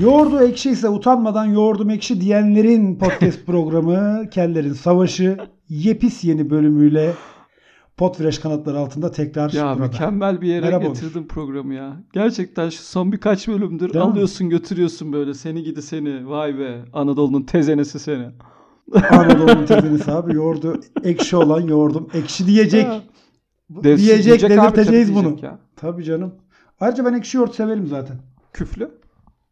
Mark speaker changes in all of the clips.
Speaker 1: Yoğurdu ekşi ise utanmadan yoğurdum ekşi diyenlerin podcast programı Kellerin Savaşı yepis yeni bölümüyle Potfresh kanatları altında tekrar
Speaker 2: Ya
Speaker 1: burada.
Speaker 2: mükemmel bir yere
Speaker 1: Merhaba
Speaker 2: getirdin programı ya. Gerçekten şu son birkaç bölümdür
Speaker 1: Değil mi?
Speaker 2: alıyorsun götürüyorsun böyle seni gidi seni. Vay be Anadolu'nun tezenesi seni.
Speaker 1: Anadolu'nun tezenisi abi yoğurdu ekşi olan yoğurdum ekşi diyecek.
Speaker 2: Ha.
Speaker 1: diyecek,
Speaker 2: Diyecek
Speaker 1: dedirteceğiz bunu.
Speaker 2: ya.
Speaker 1: Tabii canım. Ayrıca ben ekşi yoğurt severim zaten.
Speaker 2: Küflü.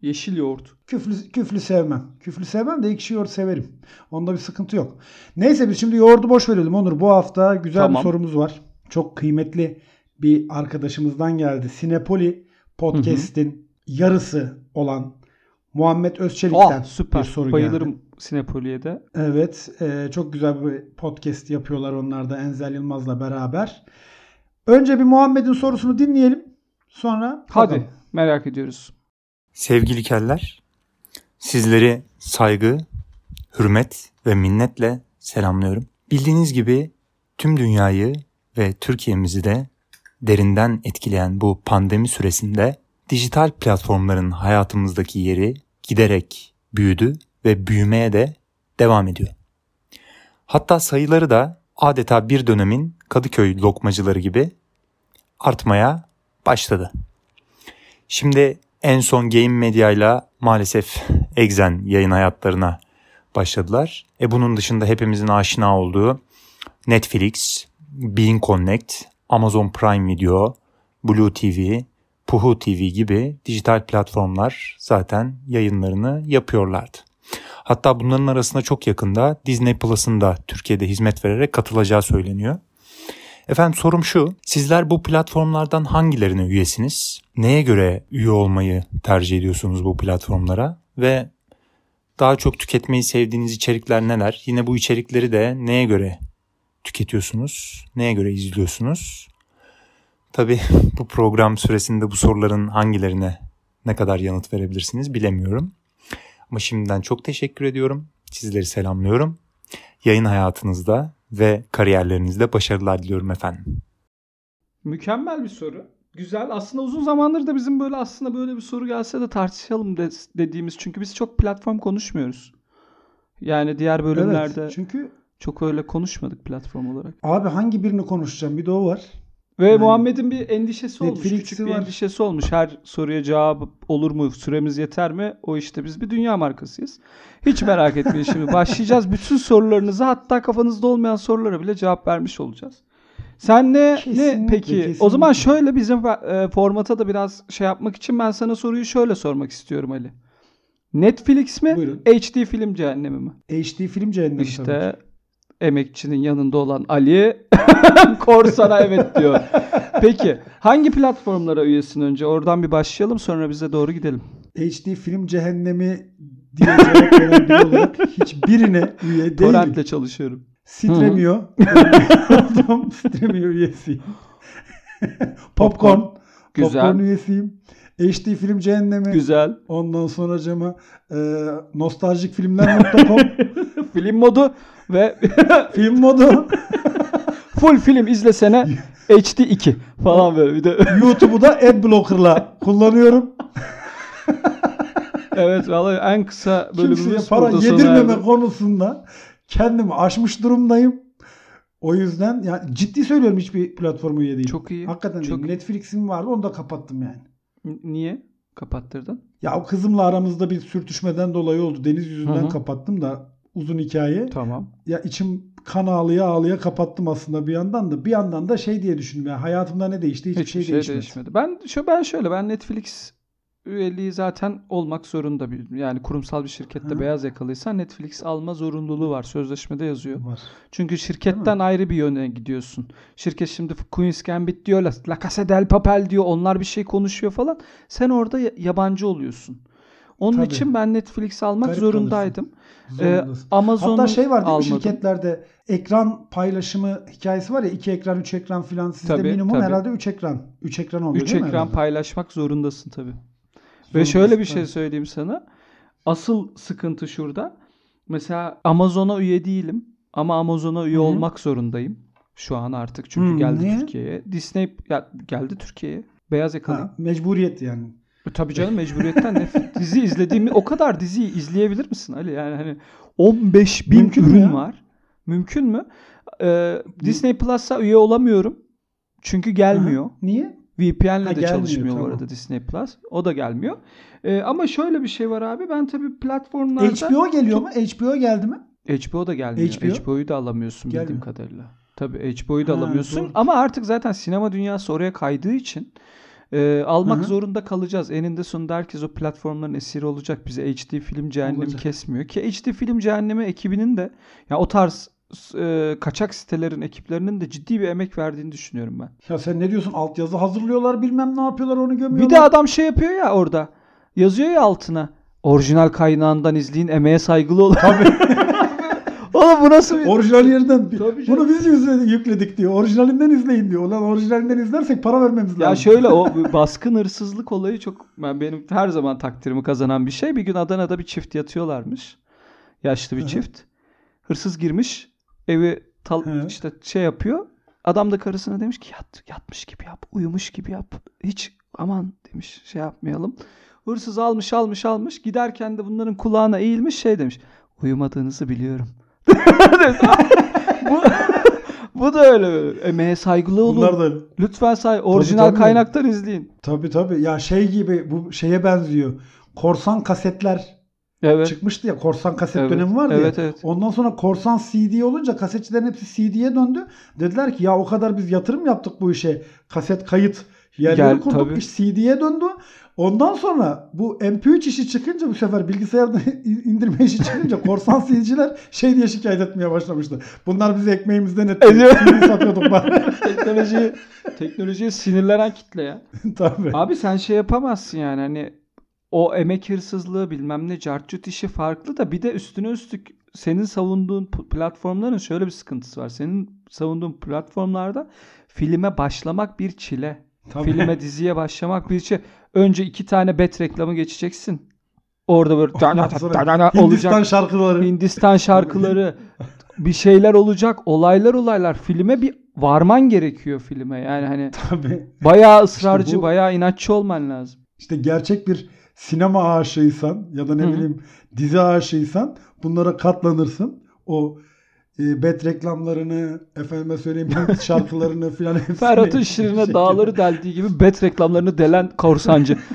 Speaker 2: Yeşil yoğurt.
Speaker 1: Küflü, küflü sevmem. Küflü sevmem de ekşi yoğurt severim. Onda bir sıkıntı yok. Neyse biz şimdi yoğurdu boş verelim Onur. Bu hafta güzel
Speaker 2: Tamam.
Speaker 1: bir sorumuz var. Çok kıymetli bir arkadaşımızdan geldi. Sinepoli Podcast'in yarısı olan Muhammed Özçelik'ten
Speaker 2: Ah süper.
Speaker 1: bir soru
Speaker 2: Bayılırım
Speaker 1: geldi.
Speaker 2: Sinepoli'ye de.
Speaker 1: Evet. e, çok güzel bir podcast yapıyorlar onlar da Enzel Yılmaz'la beraber. Önce bir Muhammed'in sorusunu dinleyelim. Sonra
Speaker 2: Hadi
Speaker 1: bakalım.
Speaker 2: merak ediyoruz.
Speaker 3: Sevgili keller, sizleri saygı, hürmet ve minnetle selamlıyorum. Bildiğiniz gibi tüm dünyayı ve Türkiye'mizi de derinden etkileyen bu pandemi süresinde dijital platformların hayatımızdaki yeri giderek büyüdü ve büyümeye de devam ediyor. Hatta sayıları da adeta bir dönemin Kadıköy lokmacıları gibi artmaya başladı. Şimdi en son Game Media ile maalesef Exen yayın hayatlarına başladılar. E bunun dışında hepimizin aşina olduğu Netflix, Bean Connect, Amazon Prime Video, Blue TV, Puhu TV gibi dijital platformlar zaten yayınlarını yapıyorlardı. Hatta bunların arasında çok yakında Disney Plus'ın da Türkiye'de hizmet vererek katılacağı söyleniyor. Efendim sorum şu. Sizler bu platformlardan hangilerine üyesiniz? Neye göre üye olmayı tercih ediyorsunuz bu platformlara? Ve daha çok tüketmeyi sevdiğiniz içerikler neler? Yine bu içerikleri de neye göre tüketiyorsunuz? Neye göre izliyorsunuz? Tabii bu program süresinde bu soruların hangilerine ne kadar yanıt verebilirsiniz bilemiyorum. Ama şimdiden çok teşekkür ediyorum. Sizleri selamlıyorum. Yayın hayatınızda ve kariyerlerinizde başarılar diliyorum efendim.
Speaker 2: Mükemmel bir soru. Güzel. Aslında uzun zamandır da bizim böyle aslında böyle bir soru gelse de tartışalım de- dediğimiz. Çünkü biz çok platform konuşmuyoruz. Yani diğer bölümlerde
Speaker 1: Evet, çünkü
Speaker 2: çok öyle konuşmadık platform olarak.
Speaker 1: abi hangi birini konuşacağım? Bir de o var.
Speaker 2: Ve
Speaker 1: Yani
Speaker 2: Muhammed'in bir endişesi olmuş. Küçük bir
Speaker 1: var.
Speaker 2: endişesi olmuş. Her soruya cevap olur mu? Süremiz yeter mi? O işte biz bir dünya markasıyız. Hiç merak etmeyin şimdi. Başlayacağız. Bütün sorularınıza hatta kafanızda olmayan sorulara bile cevap vermiş olacağız. Sen ne, ne
Speaker 1: Kesinlikle,
Speaker 2: peki? O
Speaker 1: kesinlikle.
Speaker 2: zaman şöyle bizim e, formata da biraz şey yapmak için ben sana soruyu şöyle sormak istiyorum Ali. Netflix mi?
Speaker 1: Buyurun.
Speaker 2: HD film cehennemi mi?
Speaker 1: HD film cehennemi tabii.
Speaker 2: İşte emekçinin yanında olan Ali Korsan'a evet diyor. Peki hangi platformlara üyesin önce? Oradan bir başlayalım sonra bize doğru gidelim.
Speaker 1: HD film cehennemi diye cevap veren biri olarak hiçbirine üye değilim.
Speaker 2: Torrent'le çalışıyorum.
Speaker 1: Stremio. Adam Stremio üyesiyim. Popcorn.
Speaker 2: Güzel.
Speaker 1: Popcorn üyesiyim. HD film cehennemi.
Speaker 2: Güzel.
Speaker 1: Ondan sonra cama e, nostaljikfilmler.com
Speaker 2: Film modu ve
Speaker 1: film modu.
Speaker 2: full film izlesene HD 2 falan böyle bir de.
Speaker 1: YouTube'u da Adblocker'la kullanıyorum.
Speaker 2: evet vallahi en kısa
Speaker 1: Kimseye
Speaker 2: bölümümüz
Speaker 1: para
Speaker 2: burada sona
Speaker 1: yedirmeme
Speaker 2: erdi.
Speaker 1: konusunda kendimi aşmış durumdayım. O yüzden yani ciddi söylüyorum hiçbir platforma üye değilim.
Speaker 2: Çok iyi.
Speaker 1: Hakikaten
Speaker 2: Çok
Speaker 1: değilim. Netflix'im vardı onu da kapattım yani.
Speaker 2: Niye kapattırdın?
Speaker 1: Ya o kızımla aramızda bir sürtüşmeden dolayı oldu. Deniz yüzünden
Speaker 2: Hı hı.
Speaker 1: kapattım da uzun hikaye.
Speaker 2: Tamam.
Speaker 1: Ya içim kan ağlıya ağlıya kapattım aslında bir yandan da. Bir yandan da şey diye düşündüm ya hayatımda ne değişti? Hiçbir,
Speaker 2: Hiçbir
Speaker 1: şey,
Speaker 2: şey,
Speaker 1: değişmedi.
Speaker 2: değişmedi. Ben şu ben şöyle ben Netflix üyeliği zaten olmak zorunda bir yani kurumsal bir şirkette
Speaker 1: Hı.
Speaker 2: beyaz yakalıysan Netflix alma zorunluluğu var. Sözleşmede yazıyor.
Speaker 1: Var.
Speaker 2: Çünkü şirketten ayrı bir yöne gidiyorsun. Şirket şimdi Queen's Gambit diyor, La, Casa del Papel diyor. Onlar bir şey konuşuyor falan. Sen orada ya- yabancı oluyorsun. Onun
Speaker 1: Tabii.
Speaker 2: için ben Netflix almak
Speaker 1: Garip
Speaker 2: zorundaydım. Ee. Amazon'un
Speaker 1: Hatta şey var değil mi
Speaker 2: almadım.
Speaker 1: şirketlerde ekran paylaşımı hikayesi var ya iki ekran üç ekran filan sizde
Speaker 2: Tabii,
Speaker 1: minimum
Speaker 2: tabii.
Speaker 1: herhalde üç ekran. Üç ekran oluyor
Speaker 2: Üç
Speaker 1: değil mi
Speaker 2: ekran
Speaker 1: herhalde?
Speaker 2: paylaşmak zorundasın tabii. Ve
Speaker 1: Zorundasın,
Speaker 2: şöyle bir şey söyleyeyim sana. Asıl sıkıntı şurada. Mesela Amazon'a üye değilim ama Amazon'a üye
Speaker 1: Hı hı.
Speaker 2: olmak zorundayım. Şu an artık çünkü
Speaker 1: Hı,
Speaker 2: geldi
Speaker 1: niye?
Speaker 2: Türkiye'ye. Disney ya, geldi Türkiye'ye. Beyaz yakalı.
Speaker 1: Ha, mecburiyet yani.
Speaker 2: E, Tabii canım mecburiyetten nefret. dizi izlediğimi o kadar diziyi izleyebilir misin Ali? Yani hani 15 bin
Speaker 1: Mümkün mü
Speaker 2: ürün
Speaker 1: ya?
Speaker 2: var. Mümkün mü? Ee, Disney Plus'a üye olamıyorum. Çünkü gelmiyor.
Speaker 1: Aha. Niye?
Speaker 2: VPN'le
Speaker 1: Ha,
Speaker 2: de çalışmıyor bu
Speaker 1: tamam.
Speaker 2: arada Disney Plus. O da gelmiyor. Ee, ama şöyle bir şey var abi. Ben tabii platformlarda...
Speaker 1: HBO geliyor mu? HBO geldi mi?
Speaker 2: HBO da gelmiyor.
Speaker 1: HBO?
Speaker 2: HBO'yu da alamıyorsun bildiğim
Speaker 1: Gelmiyor.
Speaker 2: kadarıyla. Tabii HBO'yu da
Speaker 1: Ha,
Speaker 2: alamıyorsun.
Speaker 1: doğru.
Speaker 2: Ama artık zaten sinema dünyası oraya kaydığı için e, almak
Speaker 1: Hı hı.
Speaker 2: zorunda kalacağız. Eninde sonunda herkes o platformların esiri olacak. Bize HD film cehennemi
Speaker 1: Olacak.
Speaker 2: kesmiyor. Ki HD film cehennemi ekibinin de ya o tarz e, kaçak sitelerin ekiplerinin de ciddi bir emek verdiğini düşünüyorum ben.
Speaker 1: Ya sen ne diyorsun? Altyazı hazırlıyorlar bilmem ne yapıyorlar onu gömüyorlar.
Speaker 2: Bir de adam şey yapıyor ya orada. Yazıyor ya altına. Orijinal kaynağından izleyin emeğe saygılı olun.
Speaker 1: Tabii.
Speaker 2: Oğlum bu nasıl bir...
Speaker 1: Orijinal yerden.
Speaker 2: Tabii canım.
Speaker 1: Bunu biz yükledik, yükledik diyor. Orijinalinden izleyin diyor. Ulan orijinalinden izlersek para vermemiz lazım.
Speaker 2: Ya şöyle o baskın hırsızlık olayı çok ben benim her zaman takdirimi kazanan bir şey. Bir gün Adana'da bir çift yatıyorlarmış. Yaşlı bir çift. Hırsız girmiş. Evi tal, işte şey yapıyor. Adam da karısına demiş ki yat, yatmış gibi yap, uyumuş gibi yap. Hiç aman demiş şey yapmayalım. Hırsız almış almış almış. Giderken de bunların kulağına eğilmiş şey demiş. Uyumadığınızı biliyorum. Bu, bu da öyle. böyle. Emeğe saygılı olun.
Speaker 1: Bunlar da öyle.
Speaker 2: Lütfen say orijinal
Speaker 1: tabii.
Speaker 2: kaynaktan izleyin.
Speaker 1: Tabii tabii. Ya şey gibi bu şeye benziyor. Korsan kasetler
Speaker 2: Evet.
Speaker 1: çıkmıştı ya. Korsan kaset
Speaker 2: Evet.
Speaker 1: dönemi vardı
Speaker 2: Evet,
Speaker 1: ya.
Speaker 2: evet.
Speaker 1: Ondan sonra korsan CD olunca kasetçilerin hepsi CD'ye döndü. Dediler ki ya o kadar biz yatırım yaptık bu işe. Kaset kayıt yerleri
Speaker 2: Gel,
Speaker 1: kurduk.
Speaker 2: tabii.
Speaker 1: iş CD'ye döndü. Ondan sonra bu MP3 işi çıkınca bu sefer bilgisayarda indirme işi çıkınca korsan CD'ciler şey diye şikayet etmeye başlamıştı. Bunlar bizi ekmeğimizden etti. CD satıyorduk bari.
Speaker 2: Teknolojiye sinirlenen kitle ya.
Speaker 1: tabii.
Speaker 2: Abi sen şey yapamazsın yani hani o emek hırsızlığı bilmem ne cartçut işi farklı da bir de üstüne üstlük senin savunduğun platformların şöyle bir sıkıntısı var. Senin savunduğun platformlarda filme başlamak bir çile.
Speaker 1: Tabii.
Speaker 2: Filme diziye başlamak bir çile. Önce iki tane bet reklamı geçeceksin. Orada böyle
Speaker 1: sonra
Speaker 2: olacak.
Speaker 1: Hindistan şarkıları.
Speaker 2: Hindistan şarkıları bir şeyler olacak. Olaylar olaylar. Filme bir varman gerekiyor filme. Yani hani
Speaker 1: Tabii.
Speaker 2: bayağı ısrarcı,
Speaker 1: İşte bu-
Speaker 2: bayağı inatçı olman lazım.
Speaker 1: İşte gerçek bir sinema aşığıysan ya da ne
Speaker 2: Hı hı.
Speaker 1: bileyim dizi aşığıysan bunlara katlanırsın. O bet reklamlarını, efendime söyleyeyim şarkılarını filan hepsini
Speaker 2: Ferhat'ın şirine
Speaker 1: şekilde-
Speaker 2: dağları deldiği gibi bet reklamlarını delen korsancı.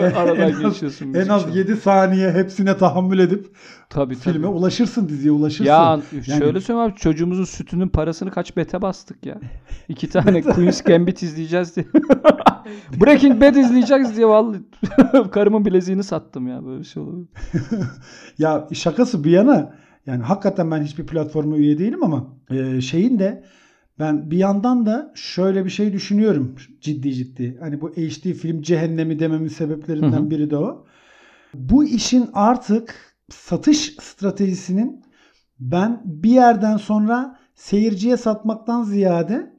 Speaker 1: En
Speaker 2: aradan
Speaker 1: az-
Speaker 2: geçiyorsun.
Speaker 1: En
Speaker 2: müzik
Speaker 1: az
Speaker 2: şarkı.
Speaker 1: 7 saniye hepsine tahammül edip
Speaker 2: tabii, tabii.
Speaker 1: filme ulaşırsın, diziye ulaşırsın.
Speaker 2: Ya
Speaker 1: Yani-
Speaker 2: şöyle söyleyeyim abi çocuğumuzun sütünün parasını kaç bete bastık ya. İki tane Queen's Gambit izleyeceğiz diye. Breaking Bad izleyeceğiz diye vallahi karımın bileziğini sattım ya böyle bir şey olur.
Speaker 1: Ya şakası bir yana yani hakikaten ben hiçbir platforma üye değilim ama e, şeyin de ben bir yandan da şöyle bir şey düşünüyorum ciddi ciddi. Hani bu HD film cehennemi dememin sebeplerinden
Speaker 2: Hı hı.
Speaker 1: biri de o. Bu işin artık satış stratejisinin ben bir yerden sonra seyirciye satmaktan ziyade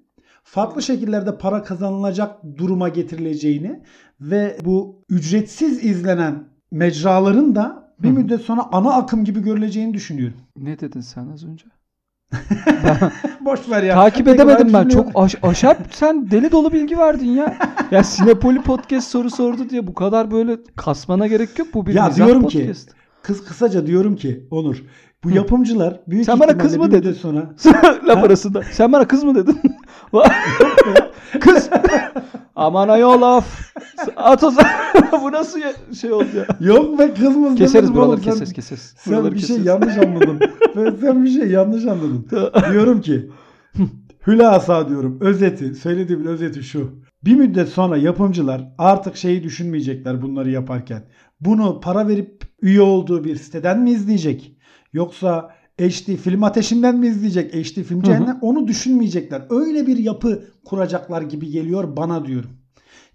Speaker 1: farklı şekillerde para kazanılacak duruma getirileceğini ve bu ücretsiz izlenen mecraların da bir
Speaker 2: Hı
Speaker 1: müddet sonra ana akım gibi görüleceğini düşünüyorum.
Speaker 2: Ne dedin sen az önce?
Speaker 1: Boş ver ya.
Speaker 2: Takip edemedim ben. Çok aş- aşap sen deli dolu bilgi verdin ya. Ya Sinepoli podcast soru sordu diye bu kadar böyle kasmana gerek yok. Bu bir
Speaker 1: Ya diyorum ki,
Speaker 2: podcast.
Speaker 1: Kız kısaca diyorum ki Onur bu yapımcılar büyük
Speaker 2: Sen bana kız mı
Speaker 1: bir müddet
Speaker 2: dedin?
Speaker 1: sonra
Speaker 2: Laf arasında. Sen bana kız mı dedin? kız. Aman ayol laf. At o zaman. Bu nasıl ya- şey oldu ya?
Speaker 1: yok be kız mı
Speaker 2: Keseriz
Speaker 1: demedim
Speaker 2: buraları
Speaker 1: oğlum. Sen-
Speaker 2: keseriz keseriz.
Speaker 1: Sen
Speaker 2: Buraları
Speaker 1: bir şey
Speaker 2: keseriz.
Speaker 1: yanlış anladın. Ben- sen bir şey yanlış anladın. diyorum ki hülasa diyorum özeti söylediğimin özeti şu. Bir müddet sonra yapımcılar artık şeyi düşünmeyecekler bunları yaparken. Bunu para verip üye olduğu bir siteden mi izleyecek? Yoksa HD film ateşinden mi izleyecek? HD film cehennem onu düşünmeyecekler. Öyle bir yapı kuracaklar gibi geliyor bana diyorum.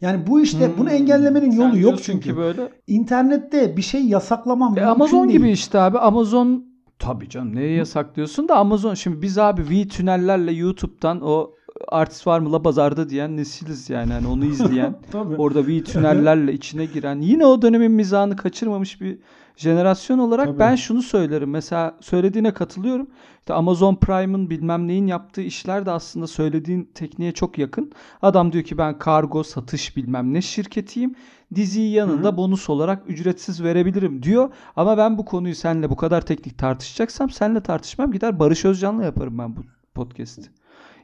Speaker 1: Yani bu işte
Speaker 2: Hmm.
Speaker 1: bunu engellemenin
Speaker 2: Sen
Speaker 1: yolu yok
Speaker 2: diyorsun
Speaker 1: çünkü.
Speaker 2: böyle.
Speaker 1: İnternette bir şey yasaklamam
Speaker 2: E, Amazon
Speaker 1: değil.
Speaker 2: gibi işte abi. Amazon tabii canım neye yasaklıyorsun da Amazon şimdi biz abi V tünellerle YouTube'dan o artist var mı la pazarda diyen nesiliz yani. Hani onu izleyen. Orada V tünellerle içine giren. Yine o dönemin mizahını kaçırmamış bir jenerasyon olarak
Speaker 1: Tabii.
Speaker 2: ben şunu söylerim. Mesela söylediğine katılıyorum. İşte Amazon Prime'ın bilmem neyin yaptığı işler de aslında söylediğin tekniğe çok yakın. Adam diyor ki ben kargo, satış bilmem ne şirketiyim. Diziyi yanında
Speaker 1: Hı hı.
Speaker 2: bonus olarak ücretsiz verebilirim diyor. Ama ben bu konuyu seninle bu kadar teknik tartışacaksam seninle tartışmam. Gider Barış Özcan'la yaparım ben bu podcast'i.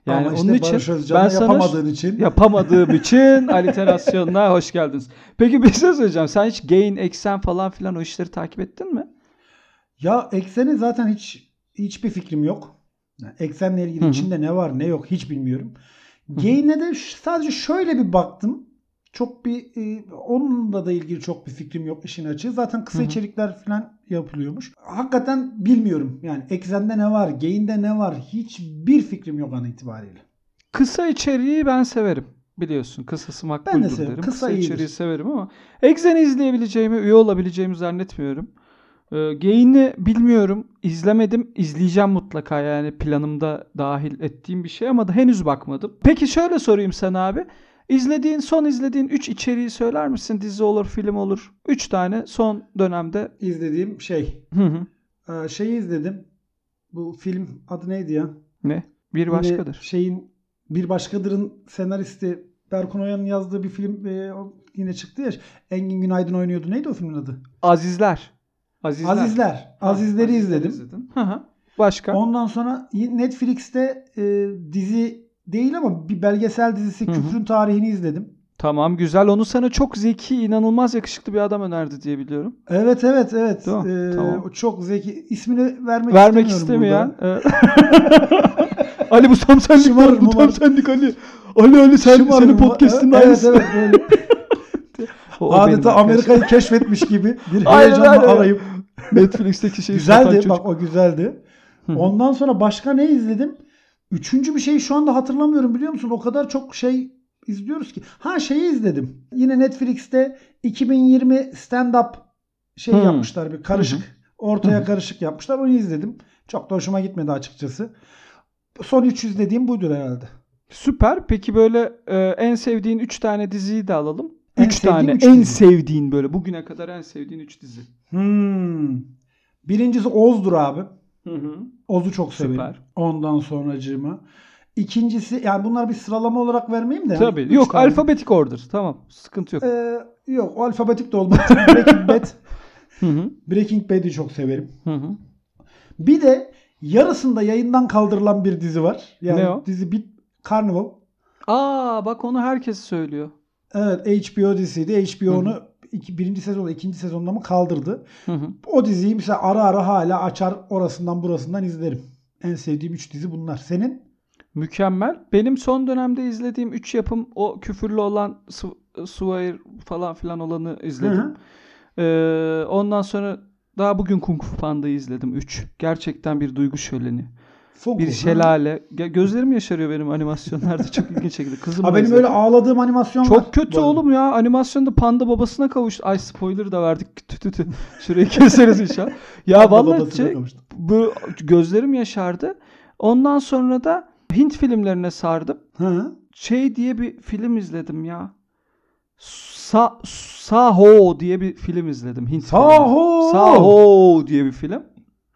Speaker 2: Yani
Speaker 1: Ama işte
Speaker 2: onun için
Speaker 1: Barış Özcan'la
Speaker 2: ben sana
Speaker 1: yapamadığın için
Speaker 2: yapamadığım için aliterasyonuna hoş geldiniz. Peki bir şey söyleyeceğim. Sen hiç gain, eksen falan filan o işleri takip ettin mi?
Speaker 1: Ya ekseni zaten hiç hiçbir fikrim yok. Yani eksenle ilgili
Speaker 2: Hı hı.
Speaker 1: içinde ne var ne yok hiç bilmiyorum. Gain'e de sadece şöyle bir baktım. Çok bir e, onunla da ilgili çok bir fikrim yok işin açığı. Zaten kısa
Speaker 2: Hı hı.
Speaker 1: içerikler falan yapılıyormuş. Hakikaten bilmiyorum. Yani eksende ne var, gain'de ne var hiçbir fikrim yok an itibariyle.
Speaker 2: Kısa içeriği ben severim. Biliyorsun kısası makbuldür
Speaker 1: Ben de severim.
Speaker 2: derim.
Speaker 1: Kısa
Speaker 2: Kısa,
Speaker 1: iyidir.
Speaker 2: içeriği severim ama Exen'i izleyebileceğimi, üye olabileceğimi zannetmiyorum. Ee, Gain'i bilmiyorum. izlemedim. İzleyeceğim mutlaka yani planımda dahil ettiğim bir şey ama da henüz bakmadım. Peki şöyle sorayım sana abi. İzlediğin, son izlediğin 3 içeriği söyler misin? Dizi olur, film olur. 3 tane son dönemde.
Speaker 1: İzlediğim şey.
Speaker 2: Hı hı.
Speaker 1: e, Şeyi izledim. Bu film adı neydi ya?
Speaker 2: Ne? Bir
Speaker 1: Yine
Speaker 2: başkadır.
Speaker 1: şeyin bir başkadırın senaristi Berkun Oya'nın yazdığı bir film e, yine çıktı ya. Engin Günaydın oynuyordu. Neydi o filmin adı?
Speaker 2: Azizler. Azizler.
Speaker 1: Azizler.
Speaker 2: Ha,
Speaker 1: Azizleri izledim.
Speaker 2: Hı hı. Başka?
Speaker 1: Ondan sonra Netflix'te e, dizi değil ama bir belgesel dizisi
Speaker 2: Hı hı.
Speaker 1: Küfrün Tarihini izledim.
Speaker 2: Tamam güzel. Onu sana çok zeki, inanılmaz yakışıklı bir adam önerdi diye biliyorum.
Speaker 1: Evet evet evet.
Speaker 2: Değil mi?
Speaker 1: E,
Speaker 2: Tamam.
Speaker 1: Çok zeki. İsmini vermek,
Speaker 2: Vermek
Speaker 1: istemiyorum
Speaker 2: istemeyen. Evet. Ali bu tam senlik var. Bu tam senlik Ali. Ali Ali sen,
Speaker 1: Şımarım
Speaker 2: senin podcast'ın
Speaker 1: evet,
Speaker 2: aynısı.
Speaker 1: Evet böyle
Speaker 2: O- o benim
Speaker 1: adeta. Amerika'yı keşfetmiş gibi bir heyecanla
Speaker 2: aynen.
Speaker 1: arayıp
Speaker 2: Netflix'teki şey
Speaker 1: Güzeldi bak o güzeldi. Ondan sonra başka ne izledim? Üçüncü bir şey şu anda hatırlamıyorum biliyor musun? O kadar çok şey izliyoruz ki. Ha şeyi izledim. Yine Netflix'te 2020 stand-up şey
Speaker 2: Hı.
Speaker 1: yapmışlar bir karışık.
Speaker 2: Hı
Speaker 1: Ortaya
Speaker 2: Hı.
Speaker 1: karışık yapmışlar. Onu izledim. Çok da hoşuma gitmedi açıkçası. Son 3 izlediğim buydur herhalde.
Speaker 2: Süper. Peki böyle e, en sevdiğin 3 tane diziyi de alalım.
Speaker 1: En
Speaker 2: 3
Speaker 1: sevdiğim
Speaker 2: tane.
Speaker 1: üç
Speaker 2: en
Speaker 1: dizi.
Speaker 2: sevdiğin böyle bugüne kadar en sevdiğin 3 dizi.
Speaker 1: Hmm. Birincisi Oz'dur abi.
Speaker 2: Hı hı.
Speaker 1: Oz'u çok severim.
Speaker 2: Süper.
Speaker 1: Ondan sonracığıma. İkincisi yani bunlar bir sıralama olarak vermeyeyim de.
Speaker 2: Tabii.
Speaker 1: Üç
Speaker 2: Yok
Speaker 1: tane.
Speaker 2: alfabetik order. Tamam. Sıkıntı yok.
Speaker 1: Ee, yok o alfabetik de olmaz. Breaking Bad.
Speaker 2: Hı hı.
Speaker 1: Breaking Bad'i çok severim.
Speaker 2: Hı hı.
Speaker 1: Bir de yarısında yayından kaldırılan bir dizi var. Yani
Speaker 2: Ne o?
Speaker 1: dizi bit Carnival.
Speaker 2: Aa bak onu herkes söylüyor.
Speaker 1: Evet HBO dizisiydi. HBO onu iki, birinci sezonda ikinci sezonda mı kaldırdı.
Speaker 2: Hı hı.
Speaker 1: O diziyi mesela ara ara hala açar orasından burasından izlerim. En sevdiğim 3 dizi bunlar. Senin?
Speaker 2: Mükemmel. Benim son dönemde izlediğim 3 yapım o küfürlü olan Suvair falan filan olanı izledim.
Speaker 1: Hı hı.
Speaker 2: Ee, ondan sonra daha bugün Kung Fu Panda'yı izledim 3. Gerçekten bir duygu şöleni.
Speaker 1: Fokus,
Speaker 2: Bir şelale. Ge- Gözlerim yaşarıyor benim animasyonlarda. Çok ilginç şekilde. Kızım
Speaker 1: Ha, benim öyle ağladığım animasyon var.
Speaker 2: Çok kötü
Speaker 1: arada.
Speaker 2: oğlum ya. Animasyonda panda babasına kavuştu. Ay spoiler da verdik. Tü tü tü. Şurayı keseriz inşallah. Ya vallahi şey, bu gözlerim yaşardı. Ondan sonra da Hint filmlerine sardım.
Speaker 1: Hı.
Speaker 2: Şey diye bir film izledim ya. Sa Saho diye bir film izledim. Hint filmi.
Speaker 1: Saho!
Speaker 2: Saho diye bir film.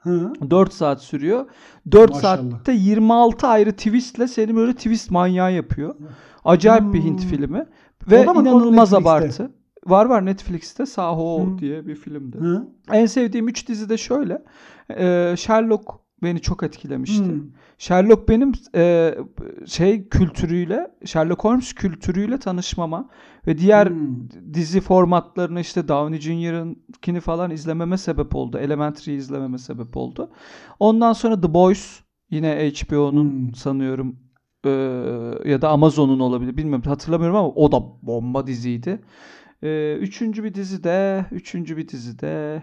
Speaker 1: Hı.
Speaker 2: 4 saat sürüyor. 4
Speaker 1: Maşallah.
Speaker 2: saatte 26 ayrı twistle seni böyle twist manyağı yapıyor. Acayip bir Hint
Speaker 1: Hmm.
Speaker 2: filmi. Ve inanılmaz abartı. Var var Netflix'te Saho
Speaker 1: Hmm.
Speaker 2: diye bir filmdi.
Speaker 1: Hı.
Speaker 2: En sevdiğim 3 dizi de şöyle. Ee, Sherlock beni çok etkilemişti.
Speaker 1: Hı.
Speaker 2: Sherlock benim e, şey kültürüyle, Sherlock Holmes kültürüyle tanışmama ve diğer
Speaker 1: Hmm.
Speaker 2: dizi formatlarını işte Downey Jr.'ınkini falan izlememe sebep oldu. Elementary izlememe sebep oldu. Ondan sonra The Boys yine HBO'nun
Speaker 1: Hmm.
Speaker 2: sanıyorum e, ya da Amazon'un olabilir. Bilmiyorum hatırlamıyorum ama o da bomba diziydi. E, üçüncü bir dizide, üçüncü bir dizide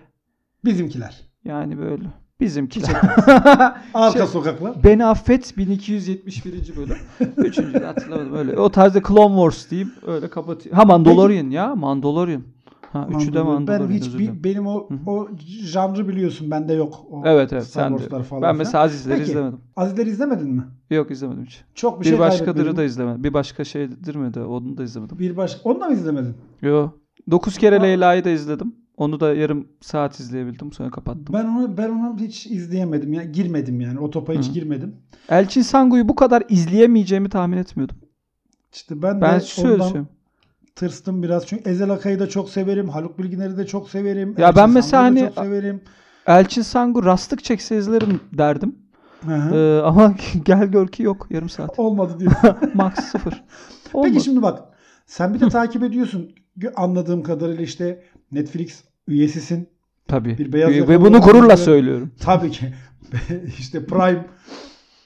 Speaker 1: Bizimkiler.
Speaker 2: yani böyle bizimki.
Speaker 1: Arka
Speaker 2: Şey-
Speaker 1: sokaklar.
Speaker 2: Beni affet 1271. bölüm. Üçüncü de hatırlamadım öyle. O tarzda Clone Wars diyeyim öyle kapatayım. Ha Mandalorian ya Mandalorian. Ha, üçü de manda
Speaker 1: Ben hiç
Speaker 2: özür
Speaker 1: bi-
Speaker 2: dilerim.
Speaker 1: benim o o janrı biliyorsun bende yok. O
Speaker 2: Evet evet
Speaker 1: Star
Speaker 2: sen de.
Speaker 1: Falan
Speaker 2: Ben
Speaker 1: filan.
Speaker 2: mesela Azizleri
Speaker 1: Peki.
Speaker 2: izlemedim.
Speaker 1: Azizleri izlemedin mi?
Speaker 2: Yok izlemedim hiç.
Speaker 1: Çok bir,
Speaker 2: Bir,
Speaker 1: şey
Speaker 2: başkadırı da izlemedim. Bir başka şeydir mi de onu da izlemedim.
Speaker 1: Bir baş onu da mı izlemedin?
Speaker 2: Yo. 9 kere. Leyla'yı da izledim. Onu da yarım saat izleyebildim sonra kapattım.
Speaker 1: Ben onu ben onu hiç izleyemedim ya. Girmedim yani. O topa hiç
Speaker 2: Hı.
Speaker 1: girmedim.
Speaker 2: Elçin Sangu'yu bu kadar izleyemeyeceğimi tahmin etmiyordum.
Speaker 1: İşte ben,
Speaker 2: Ben
Speaker 1: de ondan
Speaker 2: söyleyeyim.
Speaker 1: tırstım biraz. Çünkü Ezel Akay'ı da çok severim. Haluk Bilginer'i de çok severim.
Speaker 2: Ya
Speaker 1: Elçin
Speaker 2: ben mesela
Speaker 1: Sangu'yu
Speaker 2: hani-
Speaker 1: çok severim.
Speaker 2: Elçin Sangu rastlık çekse izlerim derdim. Ee, ama gel gör ki yok yarım saat.
Speaker 1: Olmadı diyor.
Speaker 2: Max sıfır. Olmadı.
Speaker 1: Peki şimdi bak. Sen bir de takip ediyorsun. Anladığım kadarıyla işte Netflix üyesisin.
Speaker 2: Tabii.
Speaker 1: bir beyaz
Speaker 2: Ve- bunu gururla söylüyorum.
Speaker 1: Tabii ki. işte Prime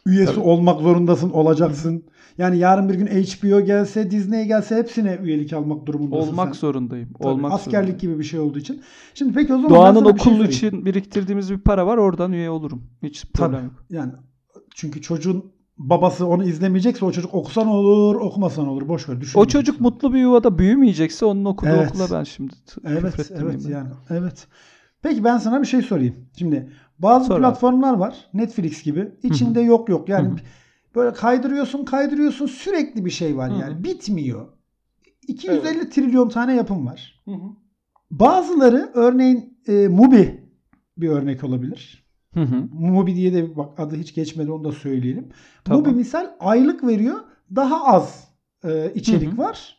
Speaker 1: üyesi
Speaker 2: Tabii.
Speaker 1: olmak zorundasın, olacaksın. Yani yarın bir gün HBO gelse, Disney gelse hepsine üyelik almak durumundasın.
Speaker 2: Olmak
Speaker 1: sen.
Speaker 2: zorundayım.
Speaker 1: Tabii,
Speaker 2: Olmak
Speaker 1: askerlik
Speaker 2: zorundayım.
Speaker 1: gibi bir şey olduğu için. Şimdi peki o zaman
Speaker 2: Doğan'ın
Speaker 1: bir şey
Speaker 2: için biriktirdiğimiz bir para var. Oradan üye olurum. Hiç problem
Speaker 1: Tabii.
Speaker 2: yok.
Speaker 1: Yani çünkü çocuğun babası onu izlemeyecekse o çocuk okusan olur, okumasan olur. Boş ver. düşünme
Speaker 2: O çocuk
Speaker 1: lütfen.
Speaker 2: mutlu bir yuvada büyümeyecekse onun okuduğu
Speaker 1: Evet.
Speaker 2: okula ben şimdi
Speaker 1: Evet, evet
Speaker 2: ben.
Speaker 1: yani. Evet. Peki ben sana bir şey sorayım. Şimdi bazı
Speaker 2: Sor abi.
Speaker 1: platformlar var. Netflix gibi. İçinde yok yok. Yani böyle kaydırıyorsun, kaydırıyorsun. Sürekli bir şey var yani. Bitmiyor. 250 trilyon tane yapım var. Bazıları örneğin e, Mubi bir örnek olabilir.
Speaker 2: Hı hı.
Speaker 1: Mubi diye de bak adı hiç geçmedi onu da söyleyelim.
Speaker 2: Tamam.
Speaker 1: Mubi misal aylık veriyor. Daha az e, içerik
Speaker 2: Hı hı.
Speaker 1: var.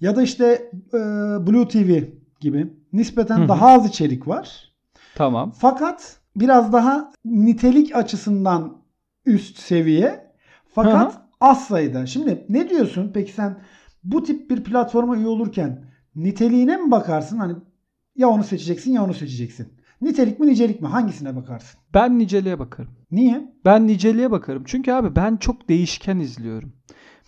Speaker 1: Ya da işte e, Blue TV gibi nispeten
Speaker 2: Hı hı.
Speaker 1: daha az içerik var.
Speaker 2: Tamam.
Speaker 1: Fakat biraz daha nitelik açısından üst seviye. Fakat
Speaker 2: Hı hı.
Speaker 1: az sayıda. Şimdi ne diyorsun? Peki sen bu tip bir platforma üye olurken niteliğine mi bakarsın? Hani ya onu seçeceksin ya onu seçeceksin. Nitelik mi nicelik mi? Hangisine bakarsın?
Speaker 2: Ben niceliğe bakarım.
Speaker 1: Niye?
Speaker 2: Ben niceliğe bakarım. Çünkü abi ben çok değişken izliyorum.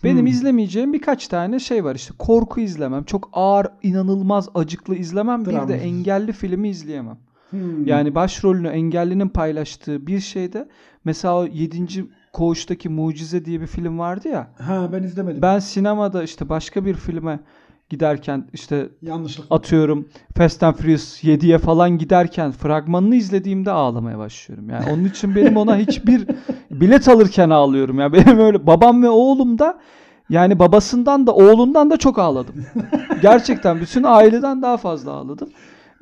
Speaker 2: Benim
Speaker 1: Hmm.
Speaker 2: izlemeyeceğim birkaç tane şey var işte. Korku izlemem. Çok ağır, inanılmaz acıklı izlemem. Bir de engelli filmi izleyemem.
Speaker 1: Hmm.
Speaker 2: Yani başrolünü engellinin paylaştığı bir şeyde mesela o 7. Koğuş'taki Mucize diye bir film vardı ya.
Speaker 1: ha ben izlemedim.
Speaker 2: Ben sinemada işte başka bir filme giderken işte
Speaker 1: Yanlışlık.
Speaker 2: atıyorum Fast and Furious 7'ye falan giderken fragmanını izlediğimde ağlamaya başlıyorum. Yani onun için benim ona hiçbir bilet alırken ağlıyorum. Yani benim öyle babam ve oğlum da yani babasından da oğlundan da çok ağladım. Gerçekten bütün aileden daha fazla ağladım.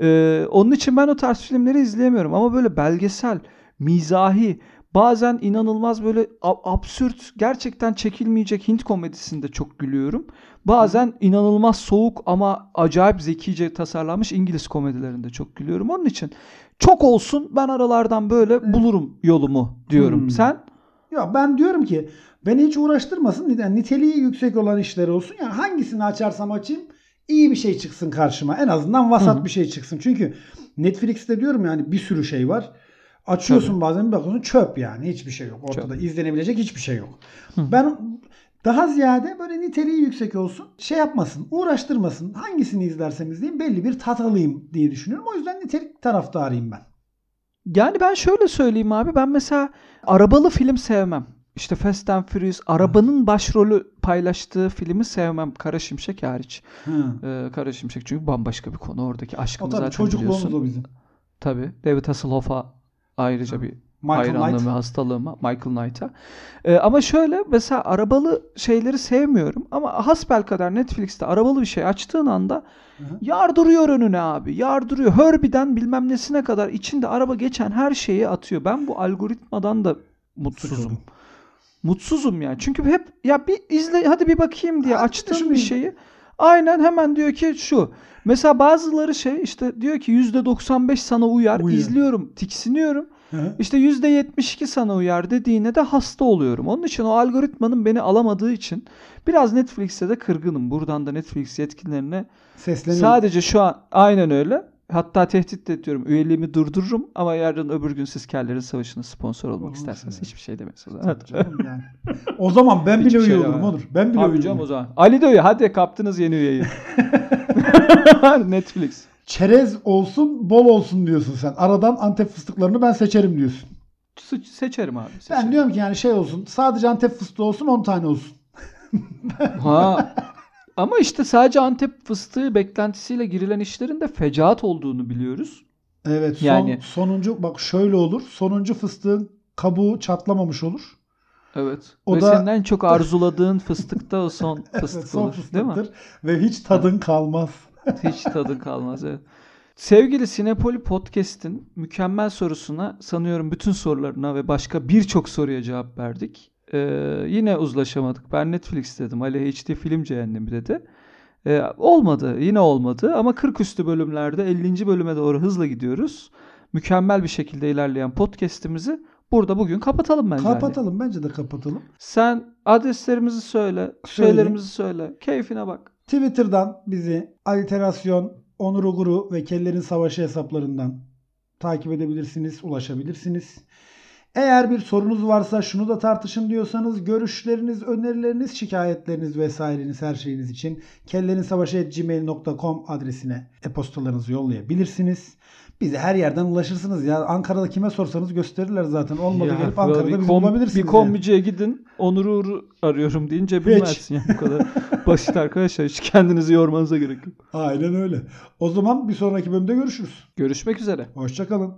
Speaker 2: Ee, onun için ben o tarz filmleri izleyemiyorum ama böyle belgesel, mizahi, bazen inanılmaz böyle absürt, gerçekten çekilmeyecek Hint komedisinde çok gülüyorum. Bazen inanılmaz soğuk ama acayip zekice tasarlanmış İngiliz komedilerinde çok gülüyorum. Onun için çok olsun ben aralardan böyle bulurum yolumu diyorum.
Speaker 1: Hmm.
Speaker 2: Sen?
Speaker 1: Ya ben diyorum ki beni hiç uğraştırmasın. Yani niteliği yüksek olan işler olsun. Yani hangisini açarsam açayım iyi bir şey çıksın karşıma. En azından vasat
Speaker 2: Hı
Speaker 1: bir şey çıksın. Çünkü Netflix'te diyorum yani bir sürü şey var. Açıyorsun
Speaker 2: Tabii.
Speaker 1: bazen bir bakıyorsun çöp yani. Hiçbir şey yok. Ortada izlenebilecek hiçbir şey yok.
Speaker 2: Hı.
Speaker 1: Ben daha ziyade böyle niteliği yüksek olsun. Şey yapmasın, uğraştırmasın. Hangisini izlersem izleyeyim belli bir tat alayım diye düşünüyorum. O yüzden nitelik taraftarıyım ben.
Speaker 2: Yani ben şöyle söyleyeyim abi. Ben mesela arabalı film sevmem. İşte Fast and Furious arabanın başrolü paylaştığı filmi sevmem. Kara Şimşek hariç.
Speaker 1: Hı.
Speaker 2: Ee, Kara Şimşek çünkü bambaşka bir konu. Oradaki
Speaker 1: O
Speaker 2: aşkımı
Speaker 1: tabii
Speaker 2: zaten
Speaker 1: çocukluğumuz
Speaker 2: biliyorsun.
Speaker 1: o bizim.
Speaker 2: Tabii. David Hasselhoff'a ayrıca bir
Speaker 1: Michael
Speaker 2: hayranlığım
Speaker 1: Knight.
Speaker 2: ve hastalığıma Michael Knight'a. Ee, ama şöyle mesela arabalı şeyleri sevmiyorum ama hasbelkader Netflix'te arabalı bir şey açtığın anda
Speaker 1: Hı hı.
Speaker 2: yardırıyor önüne abi. Yardırıyor. Herbie'den bilmem nesine kadar içinde araba geçen her şeyi atıyor. Ben bu algoritmadan da mutsuzum. Mutsuzum yani. Çünkü hep ya bir izle hadi bir bakayım diye açtığım bir şeyi aynen hemen diyor ki şu. Mesela bazıları şey işte diyor ki %95 sana uyar.
Speaker 1: Uyuyor.
Speaker 2: İzliyorum, tiksiniyorum.
Speaker 1: Hı.
Speaker 2: İşte %72 sana uyar dediğine de hasta oluyorum. Onun için o algoritmanın beni alamadığı için biraz Netflix'e de kırgınım. Buradan da Netflix yetkililerine
Speaker 1: Sesleniyorum.
Speaker 2: sadece şu an aynen öyle. Hatta tehdit de ediyorum. Üyeliğimi durdururum ama yarın öbür gün siz kellerin savaşına sponsor olmak
Speaker 1: Olur
Speaker 2: isterseniz hiçbir şey demeyiz.
Speaker 1: Tabii canım yani. O zaman ben bile üye
Speaker 2: şey
Speaker 1: olurum olur. Ben bile
Speaker 2: Abi
Speaker 1: üye
Speaker 2: canım o
Speaker 1: olurum.
Speaker 2: zaman. Ali de üye. Hadi kaptınız yeni üyeyi. Netflix.
Speaker 1: Çerez olsun, bol olsun diyorsun sen. Aradan Antep fıstıklarını ben seçerim diyorsun.
Speaker 2: Se- Seçerim abi. Seçerim.
Speaker 1: Ben diyorum ki yani şey olsun. Sadece Antep fıstığı olsun 10 tane olsun.
Speaker 2: Ha. Ama işte sadece Antep fıstığı beklentisiyle girilen işlerin de fecaat olduğunu biliyoruz.
Speaker 1: Evet son,
Speaker 2: Yani-
Speaker 1: sonuncu bak şöyle olur. Sonuncu fıstığın kabuğu çatlamamış olur.
Speaker 2: Evet.
Speaker 1: O
Speaker 2: Ve
Speaker 1: da-
Speaker 2: senin en çok arzuladığın fıstık da o son fıstık
Speaker 1: Evet, son
Speaker 2: olur. Değil mi?
Speaker 1: fıstıktır ve hiç tadın kalmaz.
Speaker 2: Hiç tadı kalmaz. Evet. Sevgili Sinepoli Podcast'in mükemmel sorusuna sanıyorum bütün sorularına ve başka birçok soruya cevap verdik. Ee, yine uzlaşamadık. Ben Netflix dedim. Ali HD film cehennemi dedi. Ee, olmadı. Yine olmadı. Ama 40 üstü bölümlerde 50. bölüme doğru hızla gidiyoruz. Mükemmel bir şekilde ilerleyen podcast'imizi burada bugün kapatalım bence.
Speaker 1: Kapatalım bence de kapatalım.
Speaker 2: Sen adreslerimizi söyle.
Speaker 1: Söyle.
Speaker 2: Şeylerimizi söyle. Keyfine bak.
Speaker 1: Twitter'dan bizi Aliterasyon, Onur Uguru ve Kellerin Savaşı hesaplarından takip edebilirsiniz, ulaşabilirsiniz. Eğer bir sorunuz varsa şunu da tartışın diyorsanız görüşleriniz, önerileriniz, şikayetleriniz vesaireniz her şeyiniz için kellerinsavaşı.gmail.com adresine e-postalarınızı yollayabilirsiniz. Bize her yerden ulaşırsınız ya. Ankara'da kime sorsanız gösterirler zaten. Olmadı
Speaker 2: Ya,
Speaker 1: gelip Ankara'da bizi
Speaker 2: kom-
Speaker 1: bulabilirsiniz.
Speaker 2: Bir
Speaker 1: yani.
Speaker 2: kombiciye gidin. Onur Uğur arıyorum deyince bilmezsin. Yani bu kadar basit arkadaşlar. Hiç kendinizi yormanıza gerek yok.
Speaker 1: Aynen öyle. O zaman bir sonraki bölümde görüşürüz.
Speaker 2: Görüşmek üzere.
Speaker 1: Hoşçakalın.